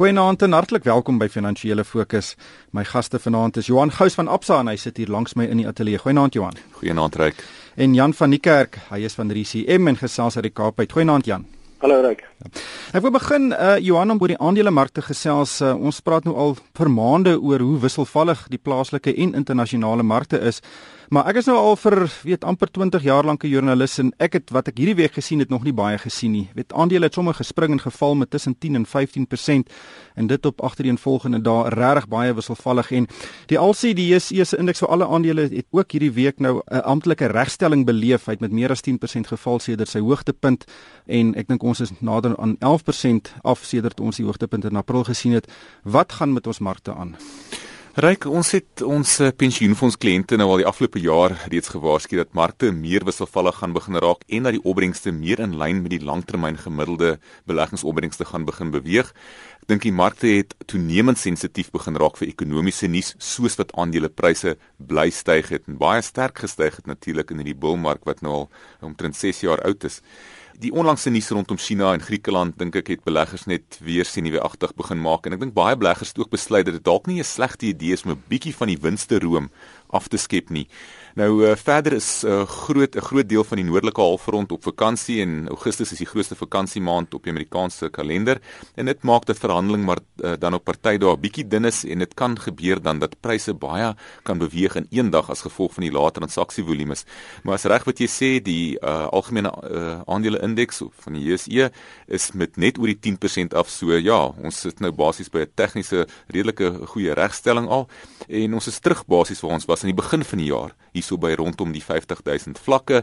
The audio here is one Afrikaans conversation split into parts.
Goeienaand en hartlik welkom by Finansiële Fokus. My gaste vanaand is Johan Gous van Absa en hy sit hier langs my in die ateljee. Goeienaand Johan. Goeienaand Ryk. En Jan van die Kerk, hy is van RCM en gesels uit die Kaap uit. Goeienaand Jan. Hallo Ryk. Ek wil begin uh Johan om oor die aandelemarkte gesels. Uh, ons praat nou al vir maande oor hoe wisselvallig die plaaslike en internasionale markte is. Maar ek is nou al vir weet amper 20 jaar lank 'n joernalis en ek het wat ek hierdie week gesien het nog nie baie gesien nie. Weet aandele het sommer gespring en geval met tussen 10 en 15% en dit op agtereenvolgende dae regtig baie wisselvallig en die LCDS se indeks vir alle aandele het ook hierdie week nou 'n amptelike regstelling beleef uit met meer as 10% geval sedert sy hoogtepunt en ek dink ons is nader aan 11% af sedert ons die hoogtepunt in April gesien het. Wat gaan met ons markte aan? Ryk, ons het ons eh, pensioenfonds kliënte nou al die afgelope jaar reeds gewaarsku dat markte meer wisselvallig gaan begin raak en dat die opbrengste meer in lyn met die langtermyn gemiddelde beleggingsopbrengste gaan begin beweeg. Ek dink die markte het toenemend sensitief begin raak vir ekonomiese nuus soos wat aandelepryse bly styg het en baie sterk gestyg het natuurlik in hierdie bullmark wat nou al omtrent 6 jaar oud is die onlangse nuus rondom China en Griekeland dink ek het beleggers net weer sien nuwe agtig begin maak en ek dink baie beleggers het ook besluit dat dit dalk nie 'n slegte idee is om 'n bietjie van die winste room af te skep nie. Nou uh, verder is 'n uh, groot 'n groot deel van die noordelike halfrond op vakansie en Augustus is die grootste vakansiemaand op die Amerikaanse kalender. En dit maak dat verhandeling maar uh, dan op party dae bietjie dun is en dit kan gebeur dan dat pryse baie kan beweeg in een dag as gevolg van die lae transaksievolumes. Maar as reg wat jy sê die uh, algemene uh, aandele indeks van die JSE is met net oor die 10% af. So ja, ons sit nou basies by 'n tegniese redelike goeie regstelling al. En ons is terug basies waar ons was aan die begin van die jaar hierso by rondom die 50000 vlakke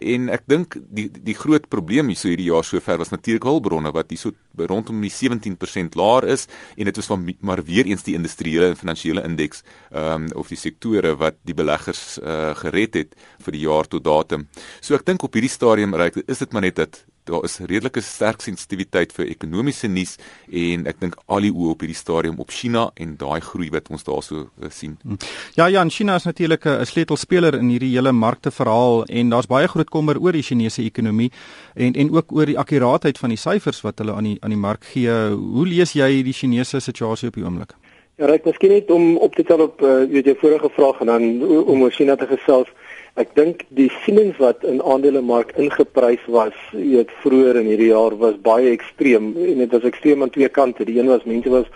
en ek dink die die groot probleem hierso hierdie jaar sover was natuurlik hulpbronne wat hierso rondom die 17% laer is en dit was van maar weer eens die industriële en finansiële indeks ehm um, of die sektore wat die beleggers uh, gered het vir die jaar tot datum. So ek dink op hierdie stadium reik is dit maar net dat daar is redelike sterk sensitiwiteit vir ekonomiese nuus en ek dink al die oë op hierdie stadium op China en daai groei wat ons daarso uh, sien. Hm. Ja ja, China is natuurlik 'n sleutelspeler in hierdie hele markte verhaal en daar's baie groot kommer oor die Chinese ekonomie en en ook oor die akkuraatheid van die syfers wat hulle aan die aan die mark gee. Hoe lees jy die Chinese situasie op die oomblik? Ja, ek miskien net om op te tel op uh, weet jy vorige vraag en dan om oor China te gesels. Ek dink die sienings wat in aandelemark ingeprys was, weet vroeër in hierdie jaar was baie ekstreem en dit was ekstreem aan twee kante. Die een was mense was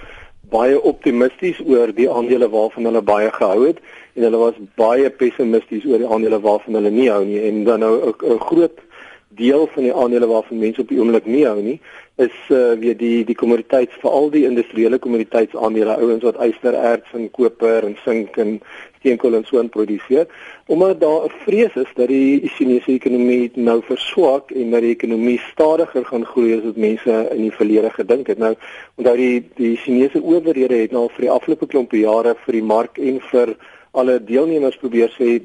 baie optimisties oor die aandele waarvan hulle baie gehou het en hulle was baie pessimisties oor die aandele waarvan hulle nie hou nie en dan nou 'n groot deel van die aandele waarvan mense op die oomblik nie hou nie is uh, weer die die kommoditeits veral die industriële kommoditeitsaandele ouens wat ystererts en koper en sink en steenkool en so in produseer omdat daar 'n vrees is dat die Chinese ekonomie nou verswak en dat die ekonomie stadiger gaan groei as wat mense in die verlede gedink het. Nou onthou die die Chinese owerhede het nou vir die afgelope klompe jare vir die mark en vir alle deelnemers probeer sê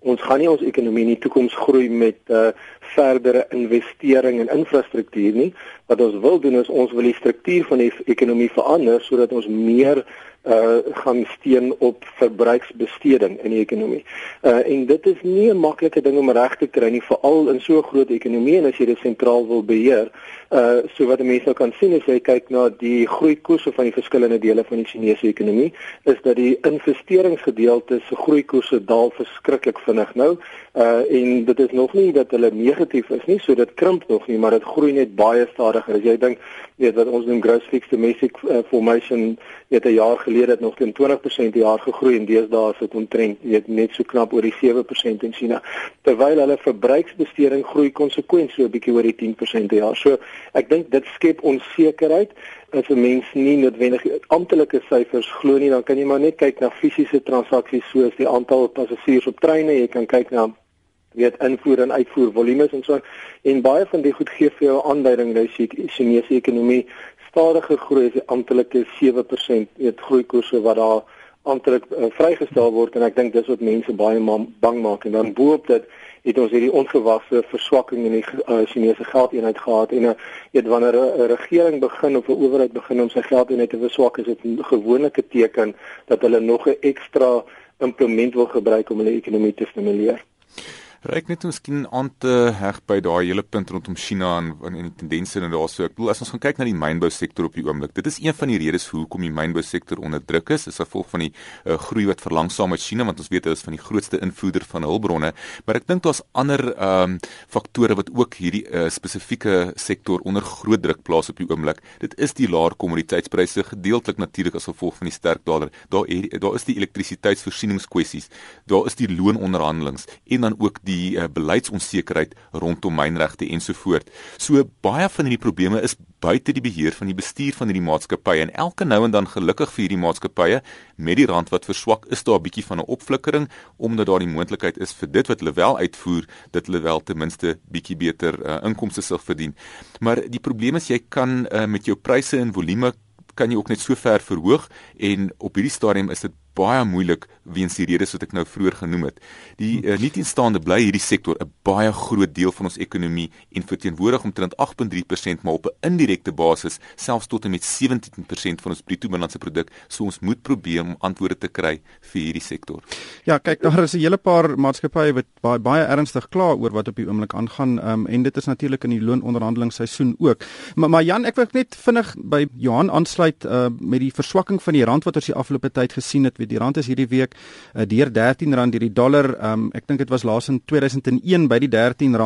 ons gaan nie ons ekonomie in die toekoms groei met uh, verdere investering in infrastruktuur nie. Wat ons wil doen is ons wil die struktuur van die ekonomie verander sodat ons meer uh gaan steun op verbruiksbesteding in die ekonomie. Uh en dit is nie 'n maklike ding om reg te kry nie, veral in so 'n groot ekonomie en as jy dit sentraal wil beheer. Uh so wat mense nou kan sien as jy kyk na die groeikoerse van die verskillende dele van die Chinese ekonomie, is dat die investeringsgedeelte se groeikoerse daal verskriklik vinnig nou. Uh en dit is nog nie dat hulle negatief is nie, so dit krimp nog nie, maar dit groei net baie stadiger. As jy dink, weet wat ons noem gross fixed domestic uh, formation, weet 'n jaar gelede het nog teen 20% per jaar gegroei en deesdae is dit omtrent weet net so knap oor die 7% in China terwyl hulle verbruiksbesteding groei konsekwent so 'n bietjie oor die 10% per jaar. So ek dink dit skep onsekerheid as 'n mens nie noodwendig amptelike syfers glo nie, dan kan jy maar net kyk na fisiese transaksies soos die aantal passasiers op treine, jy kan kyk na weet invoer en uitvoer volumes en so en baie van die goed gee vir jou aanduiding dat die Chinese ekonomie stadiger groei as die amptelike 7% weet groeikoerse wat daar amptelik uh, vrygestel word. En ek dink dis wat mense baie bang maak. En dan boop dit het ons hierdie ongewagse verswakking in die uh, Chinese geldeenheid gehad. En uh, weet wanneer 'n regering begin of 'n owerheid begin om sy geldeenheid te verswak is dit 'n gewone teken dat hulle nog 'n ekstra implement wil gebruik om hulle ekonomie te stimuleer. Ryk net miskien aan te heg by daai hele punt rondom China en en die tendense en daarso. Ek bedoel as ons gaan kyk na die mynbou sektor op die oomblik, dit is een van die redes hoekom die mynbou sektor onder druk is, is gevolg van die uh, groei wat verlangsaam met China want ons weet hulle is van die grootste invoerder van hulpbronne, maar ek dink daar's ander ehm um, faktore wat ook hierdie uh, spesifieke sektor onder groot druk plaas op die oomblik. Dit is die laer kommoditeitspryse gedeeltelik natuurlik as gevolg van die sterk dollar. Daar daar is die elektrisiteitsvoorsieningskwessies. Daar is die loononderhandelinge en dan ook die uh, beleidsonsekerheid rondom mynregte ensovoort. So baie van hierdie probleme is buite die beheer van die bestuur van hierdie maatskappye en elke nou en dan gelukkig vir hierdie maatskappye met die rand wat verswak is daar 'n bietjie van 'n opflikkering omdat daar die moontlikheid is vir dit wat hulle wel uitvoer dat hulle wel ten minste bietjie beter uh, inkomste sal verdien. Maar die probleem is jy kan uh, met jou pryse en volume kan jy ook net so ver verhoog en op hierdie stadium is dit baie moeilik weens die redes wat ek nou vroeër genoem het. Die uh, nieteenstaande bly hierdie sektor 'n baie groot deel van ons ekonomie en verteenwoordig omtrent 8.3% maar op 'n indirekte basis selfs tot en met 17% van ons bruto binnelandse produk. So ons moet probeer om antwoorde te kry vir hierdie sektor. Ja, kyk, daar is 'n hele paar maatskappye wat baie baie ernstig kla oor wat op die oomblik aangaan um, en dit is natuurlik in die loononderhandelingsseisoen ook. Maar maar Jan, ek wil net vinnig by Johan aansluit uh, met die verswakking van die rand wat ons die afgelope tyd gesien het die rand is hierdie week uh, deur R13 deur die dollar. Um, ek dink dit was laas in 2001 by die R13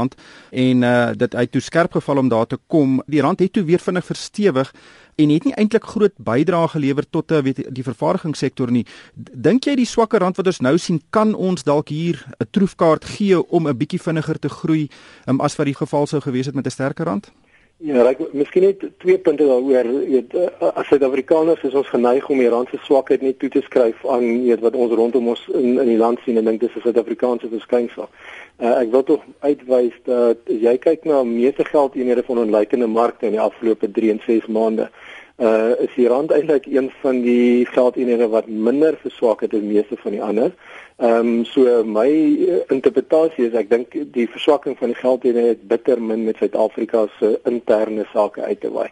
en uh, dit het toe skerp geval om daar te kom. Die rand het toe weer vinnig verstewig en het nie eintlik groot bydrae gelewer tot 'n uh, weet die vervaardigingssektor nie. Dink jy die swakker rand wat ons nou sien kan ons dalk hier 'n troefkaart gee om 'n bietjie vinniger te groei um, as wat die geval sou gewees het met 'n sterker rand? Ja, ek miskien net twee punte daaroor. Weet eh, as Suid-Afrikaners is ons geneig om die rand se swakheid net toe te skryf aan weet wat ons rondom ons in in die land sien en dink dis 'n Suid-Afrikaanse verskynsel. Uh, ek wil tog uitwys dat jy kyk na meeste geldeenhede van onlykende markte in die afgelope 3 en 6 maande, uh is die rand eintlik een van die geldeenhede wat minder verswak het as meeste van die ander. Ehm um, so my uh, interpretasie is ek dink die verswakking van die geldeenhede het bitter min met Suid-Afrika se interne sake uit te waai.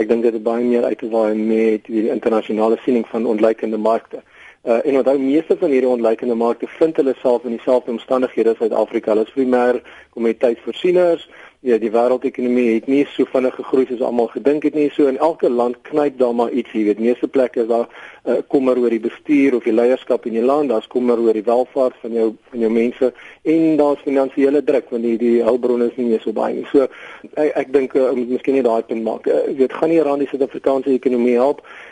Ek dink dit het baie meer uit te waai met die internasionale siening van onlykende markte. Uh en onthou meeste van hierdie onlykende markte vind hulle self in dieselfde omstandighede as Suid-Afrika. Hulle is primêr kommoditeitsvoorsieners ja, die wêreldekonomie het nie so vinnig gegroei soos almal gedink het nie. So in elke land knyp daar maar iets, jy weet, meeste plekke is daar uh, kommer oor die bestuur of die leierskap in die land, daar's kommer oor die welvaart van jou van jou mense en daar's finansiële druk want die die hulpbronne is nie meer so baie nie. So ek ek dink uh, miskien nie daai punt maak. Uh, weet gaan nie rand die Suid-Afrikaanse ekonomie help nie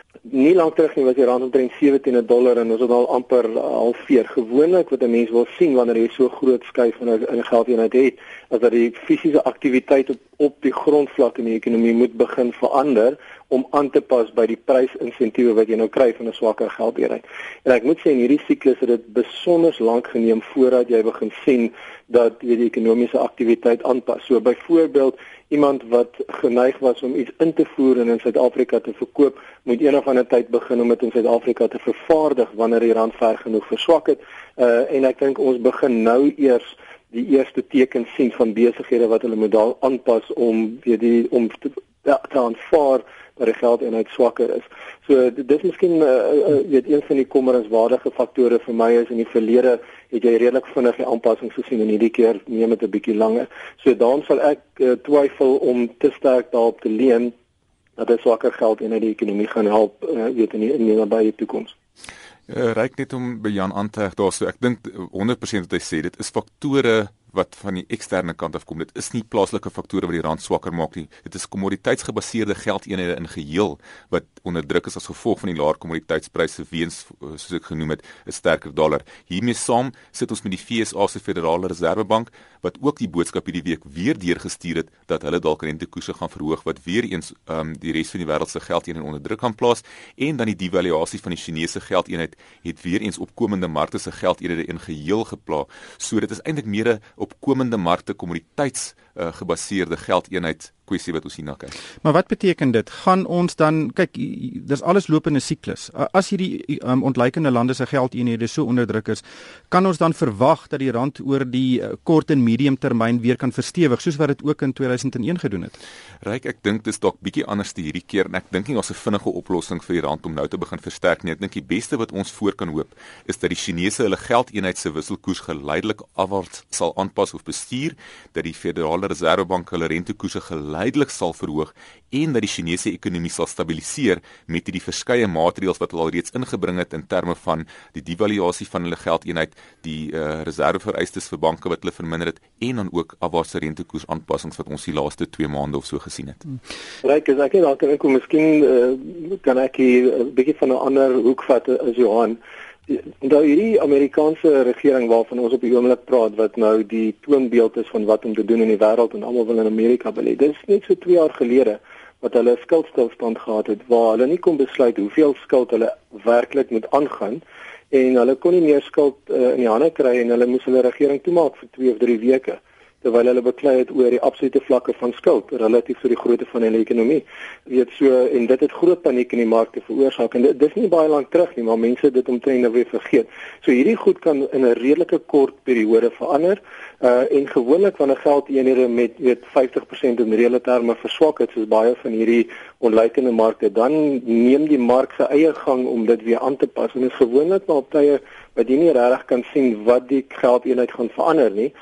lank terug nie was die rand omtrent 17 'n dollar en ons het al amper halveer. Gewoonlik wat 'n mens wil sien wanneer jy so groot skuif in 'n geldeenheid het, is dat die fisiese aktiwiteit op op die grondvlak in die ekonomie moet begin verander om aan te pas by die prysinsentiewe wat jy nou kry van 'n swakker geldeenheid. En ek moet sê in hierdie siklus het dit besonder lank geneem voordat jy begin sien dat die ekonomiese aktiwiteit aanpas. So byvoorbeeld iemand wat geneig was om iets in te voer en in Suid-Afrika te verkoop, moet eendag van 'n tyd begin om dit in Suid-Afrika te vervaardig wanneer die rand ver genoeg verswak het. Uh en ek dink ons begin nou eers die eerste tekens sien van besighede wat hulle moet daal aanpas om weer die om te, te aanvaar dat die geldeenheid swakker is. So dit is miskien uh, uh, weet een van die kommerenswaardige faktore vir my is in die verlede het jy redelik vinnig die aanpassings gesien en hierdie keer neem dit 'n bietjie langer. So daarom sal ek uh, twyfel om te sterk daarop te leun dat dit swakker geldeenheid die ekonomie gaan help uh, weet in die, in die nabye toekoms. Uh, Ryk net om by Jan aan te heg daarso. Ek dink 100% wat hy sê, dit is faktore wat van die eksterne kant af kom. Dit is nie plaaslike faktore wat die rand swakker maak nie. Dit is kommoditeitsgebaseerde geldeenhede in geheel wat onder druk is as gevolg van die laer kommoditeitspryse weens soos ek genoem het, 'n sterker dollar. Hiermee saam sit ons met die FSA se Federale Reservebank wat ook die boodskap hierdie week weer deurgestuur het dat hulle dalk rentekoerse gaan verhoog wat weer eens um, die res van die wêreld se geldeenhede onder druk gaan plaas en dan die devaluasie van die Chinese geldeenheid het weer eens opkomende markte se geldeenhede in geheel geplaas. So dit is eintlik meer 'n opkomende markte kommoditeits uh, gebaseerde geldeenheid kwessie wat ons hierna kyk. Maar wat beteken dit? Gaan ons dan kyk dis alles lopende siklus. As hierdie um, ontleikende lande se geldeenhede so onderdruk is, kan ons dan verwag dat die rand oor die uh, kort en medium termyn weer kan verstewig soos wat dit ook in 2001 gedoen het? Ryk, ek dink dis dalk bietjie anders te hierdie keer en ek dink nie ons 'n vinnige oplossing vir die rand om nou te begin versterk nie. Ek dink die beste wat ons voor kan hoop is dat die Chinese hulle geldeenheid se wisselkoers geleidelik afwaarts sal aanpas of bestuur, dat die Federale Reservebank hulle rentekoerse geleidelik sal verhoog en dat die Chinese ekonomie sal stabiliseer met hierdie verskeie maatreëls wat hulle alreeds ingebring het in terme van die devaluasie van hulle geldeenheid, die uh, reservevereistes vir banke wat hulle verminder het en dan ook afwaartse rentekoers aanpassings wat ons die laaste 2 maande of so gesien het. Ryk, is ek dalk kan ek miskien uh, kan ek 'n bietjie van 'n ander hoek vat as Johan. Nou hierdie Amerikaanse regering waarvan ons op die oomblik praat wat nou die toonbeeld is van wat om te doen in die wêreld en almal wil in Amerika belê. Dis net so 2 jaar gelede wat hulle skuldstilstand gehad het waar hulle nie kon besluit hoeveel skuld hulle werklik moet aangaan en hulle kon nie meer skuld uh, in die hande kry en hulle moes hulle regering toemaak vir 2 of 3 weke terwyl hulle beklei het oor die absolute vlakke van skuld relatief tot die grootte van hulle ekonomie. Weet so en dit het groot paniek in die markte veroorsaak en dit dis nie baie lank terug nie, maar mense dit omtrent nou weer vergeet. So hierdie goed kan in 'n redelike kort periode verander. Uh en gewoonlik wanneer geldeenhede met weet 50% in reële terme verswak het soos baie van hierdie onlykende markte, dan neem die mark se eie gang om dit weer aan te pas en dit is gewoonlik maar op tye wat jy nie regtig kan sien wat die geldeenheid gaan verander nie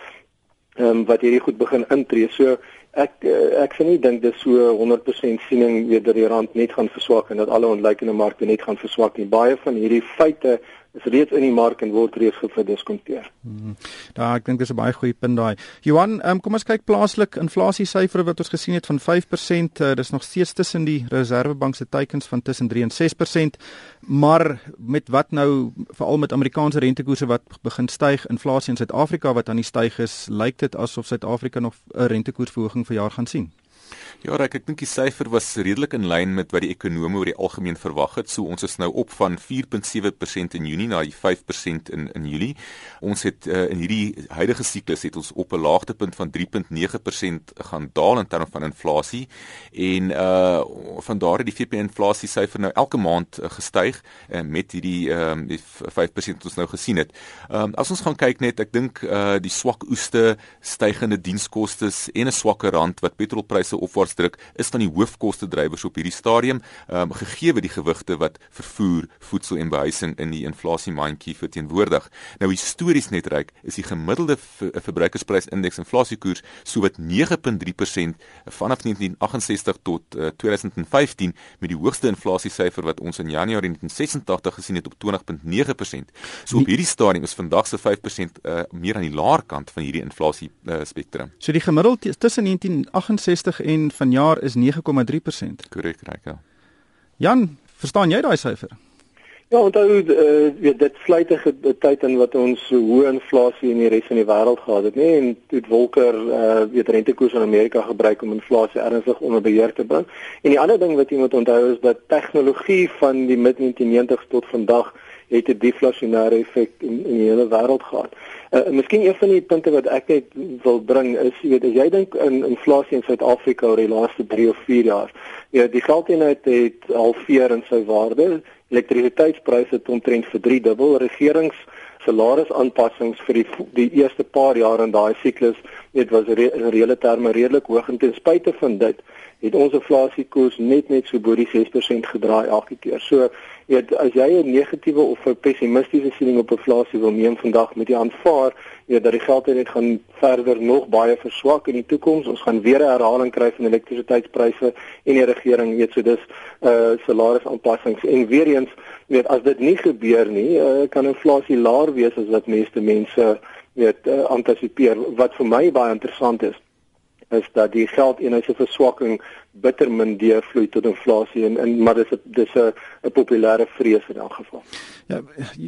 ehm um, wat hierdie goed begin intree. So ek eh, ek sien nie dink dis so 100% siening weer dat die rand net gaan verswak en dat alle onlykende markte net gaan verswak nie. Baie van hierdie feite is reeds in die mark en word reeds gediskonteer. Hmm. Daar ek dink dis 'n baie goeie punt daai. Johan, um, kom ons kyk plaaslik inflasie syfers wat ons gesien het van 5%, uh, dis nog steeds tussen die Reserwebank se teikens van tussen 3 en 6%, maar met wat nou veral met Amerikaanse rentekoerse wat begin styg, inflasie in Suid-Afrika wat aan die styg is, lyk dit asof Suid-Afrika nog 'n rentekoersverhoging vir jaar gaan sien. Ja, ek, ek dink die syfer was redelik in lyn met wat die ekonome oor die algemeen verwag het. So ons is nou op van 4.7% in Junie na die 5% in in Julie. Ons het uh, in hierdie huidige siklus het ons op 'n laagtepunt van 3.9% gaan daal in terme van inflasie en uh van daar het die VP inflasie syfer nou elke maand uh, gestyg uh, met hierdie ehm um, die 5% wat ons nou gesien het. Ehm um, as ons gaan kyk net, ek dink uh die swak oeste, stygende dienskoste en 'n swakker rand wat petrolpryse opwaarts druk is van die hoofkoste drywers op hierdie stadium, ehm um, gegee die gewigte wat vervoer, voedsel en behuising in die inflasie mandjie verteenwoordig. Nou histories net reik is die gemiddelde verbruikersprysindeks inflasiekoers so wat 9.3% vanaf 1968 tot uh, eh, 2015 met die hoogste inflasiesyfer wat ons in Januarie 1986 gesien het op 20.9%. So op hierdie stadium is vandag se 5% uh, meer aan die laer kant van hierdie inflasie uh, spektrum. So die gemiddelde tussen 1968 en vanjaar is 9,3%. Korrek, reg ja. Jan, verstaan jy daai syfer? Ja, onthou uh, dit sluit 'n tyd in wat ons hoë inflasie in die res van die wêreld gehad het, nê, nee? en toe Volker uh, weet rentekoers in Amerika gebruik om inflasie ernstig onder beheer te bring. En die ander ding wat jy moet onthou is dat tegnologie van die mid 1990s tot vandag het 'n deflasionêre effek in, in die hele wêreld gehad. Uh, miskien een van die punte wat ek net wil bring is, jy weet, as jy dink in inflasie in Suid-Afrika oor die laaste 3 of 4 jaar, ja, die geldeenheid het halveer in sy waarde. Elektrisiteitspryse het omtrent verdriedubbel. Regerings salarisaanpassings vir die die eerste paar jaar in daai siklus, dit was re, in reële terme redelik hoog en ten spyte van dit het ons inflasiekoers net net so bo die 6% gedraai elke keer. So, weet as jy 'n negatiewe of 'n pessimistiese siening op inflasie wil neem vandag met die aanvaar, weet dat die geldeenheid gaan verder nog baie verswak in die toekoms. Ons gaan weer 'n herhaling kry van elektrisiteitspryse en die regering weet so dis uh salarisaanpassings en weer eens weet as dit nie gebeur nie, uh, kan inflasie laer wees as wat meeste mense weet uh, antisipeer. Wat vir my baie interessant is is dat die geldeenheid se verswakking bitter min deurvloei tot inflasie en, en maar dis 'n dis 'n 'n populêre vrees in elk geval. Ja,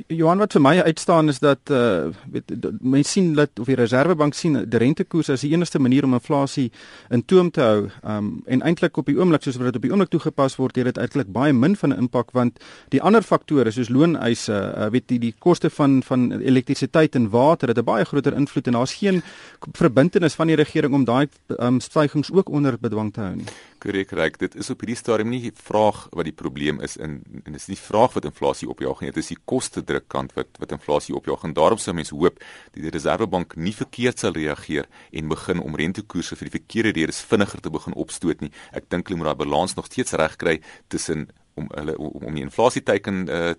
Johan wat vir my uitstaan is dat uh weet mense sien dat of die Reserwebank sien die rentekoers as die enigste manier om inflasie in toom te hou. Um en eintlik op die oomblik soos wat dit op die oomblik toegepas word, het dit eintlik baie min van 'n impak want die ander faktore soos looneise, uh, weet die die koste van van elektrisiteit en water het 'n baie groter invloed en daar's geen verbintenis van die regering om daai um stygings ook onder bedwang te hou nie. Korrek, reg. Dit is op hierdie stadium nie die vraag wat die probleem is in en dis nie die vraag wat inflasie opjaag nie. Dit is die koste druk kant wat wat inflasie opjaag en daarom sou mense hoop dat die Reserwebank nie verkeerd sal reageer en begin om rentekoerse vir die verkeerde redes vinniger te begin opstoot nie. Ek dink hulle moet daai balans nog steeds reg kry tussen om hulle om, om die inflasie teiken uh,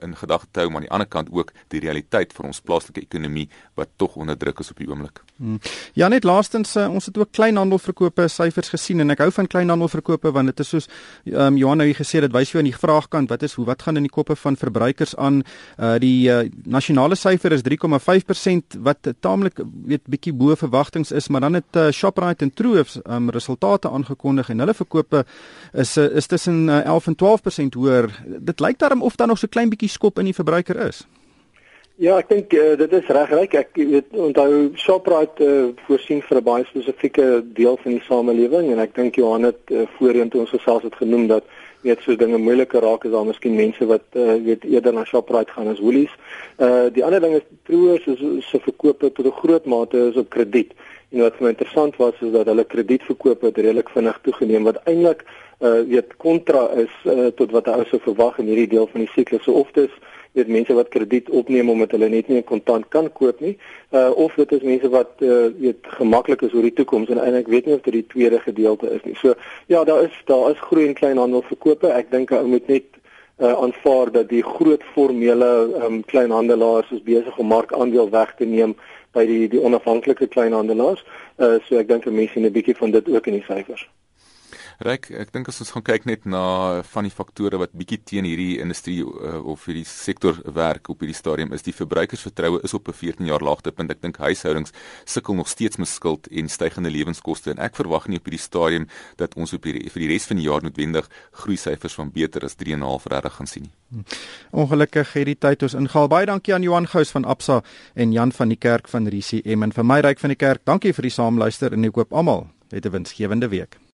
in gedagte te hou maar aan die ander kant ook die realiteit vir ons plaaslike ekonomie wat tog onder druk is op die oomblik. Hmm. Ja net laastens uh, ons het ook kleinhandelverkope syfers gesien en ek hou van kleinhandelverkope want dit is soos um, Johan nou gesê dit wys jou aan die vraagkant wat is hoe wat gaan in die koppe van verbruikers aan uh, die uh, nasionale syfer is 3,5% wat taamlik weet bietjie bo verwagtinge is maar dan het uh, Shoprite en Troof um, resultate aangekondig en hulle verkope is uh, is tussen uh, 11 en 12% hoër. Dit lyk daarom of dan nog so klein bietjie skop in die verbruiker is. Ja, ek dink uh, dit is regryk. Ek weet onthou Shoprite uh, voorsien vir 'n baie spesifieke deel van die samelewing en ek dink Johan het uh, voorheen toe ons gesels het genoem dat weet so dinge moeiliker raak is daar miskien mense wat uh, weet eerder na Shoprite gaan as Woolies. Uh die ander ding is Troos is se verkope tot 'n groot mate is op krediet. En wat vir my interessant was is dat hulle kredietverkope het redelik vinnig toegeneem wat eintlik uh weet kontra is uh, tot wat ou sou verwag in hierdie deel van die siklus. So of dit is weet mense wat krediet opneem omdat hulle net nie 'n kontant kan koop nie, uh of dit is mense wat uh weet gemaklik is oor die toekoms en eintlik weet nie of dit die tweede gedeelte is nie. So ja, daar is daar is groei en kleinhandel verkope. Ek dink ou moet net uh aanvaar dat die groot formele um kleinhandelaars is besig om markandeel weg te neem by die die onafhanklike kleinhandelaars. Uh so ek dink mense sien 'n bietjie van dit ook in die syfers. Ryk, ek dink as ons gaan kyk net na van die faktore wat bietjie teen hierdie industrie uh, of hierdie sektor werk op hierdie stadium is die verbruikersvertroue is op 'n 14 jaar laagtepunt. Ek dink huishoudings sukkel nog steeds met skuld en stygende lewenskoste en ek verwag nie op hierdie stadium dat ons op hierdie vir die res van die jaar noodwendig groei syfers van beter as 3.5 regtig gaan sien nie. Hm. Ongelukkig het die tyd ons ingehaal. Baie dankie aan Johan Gous van Absa en Jan van die Kerk van RCM en vir my ryk van die kerk. Dankie vir die saamluister en ek hoop almal het 'n winsgewende week.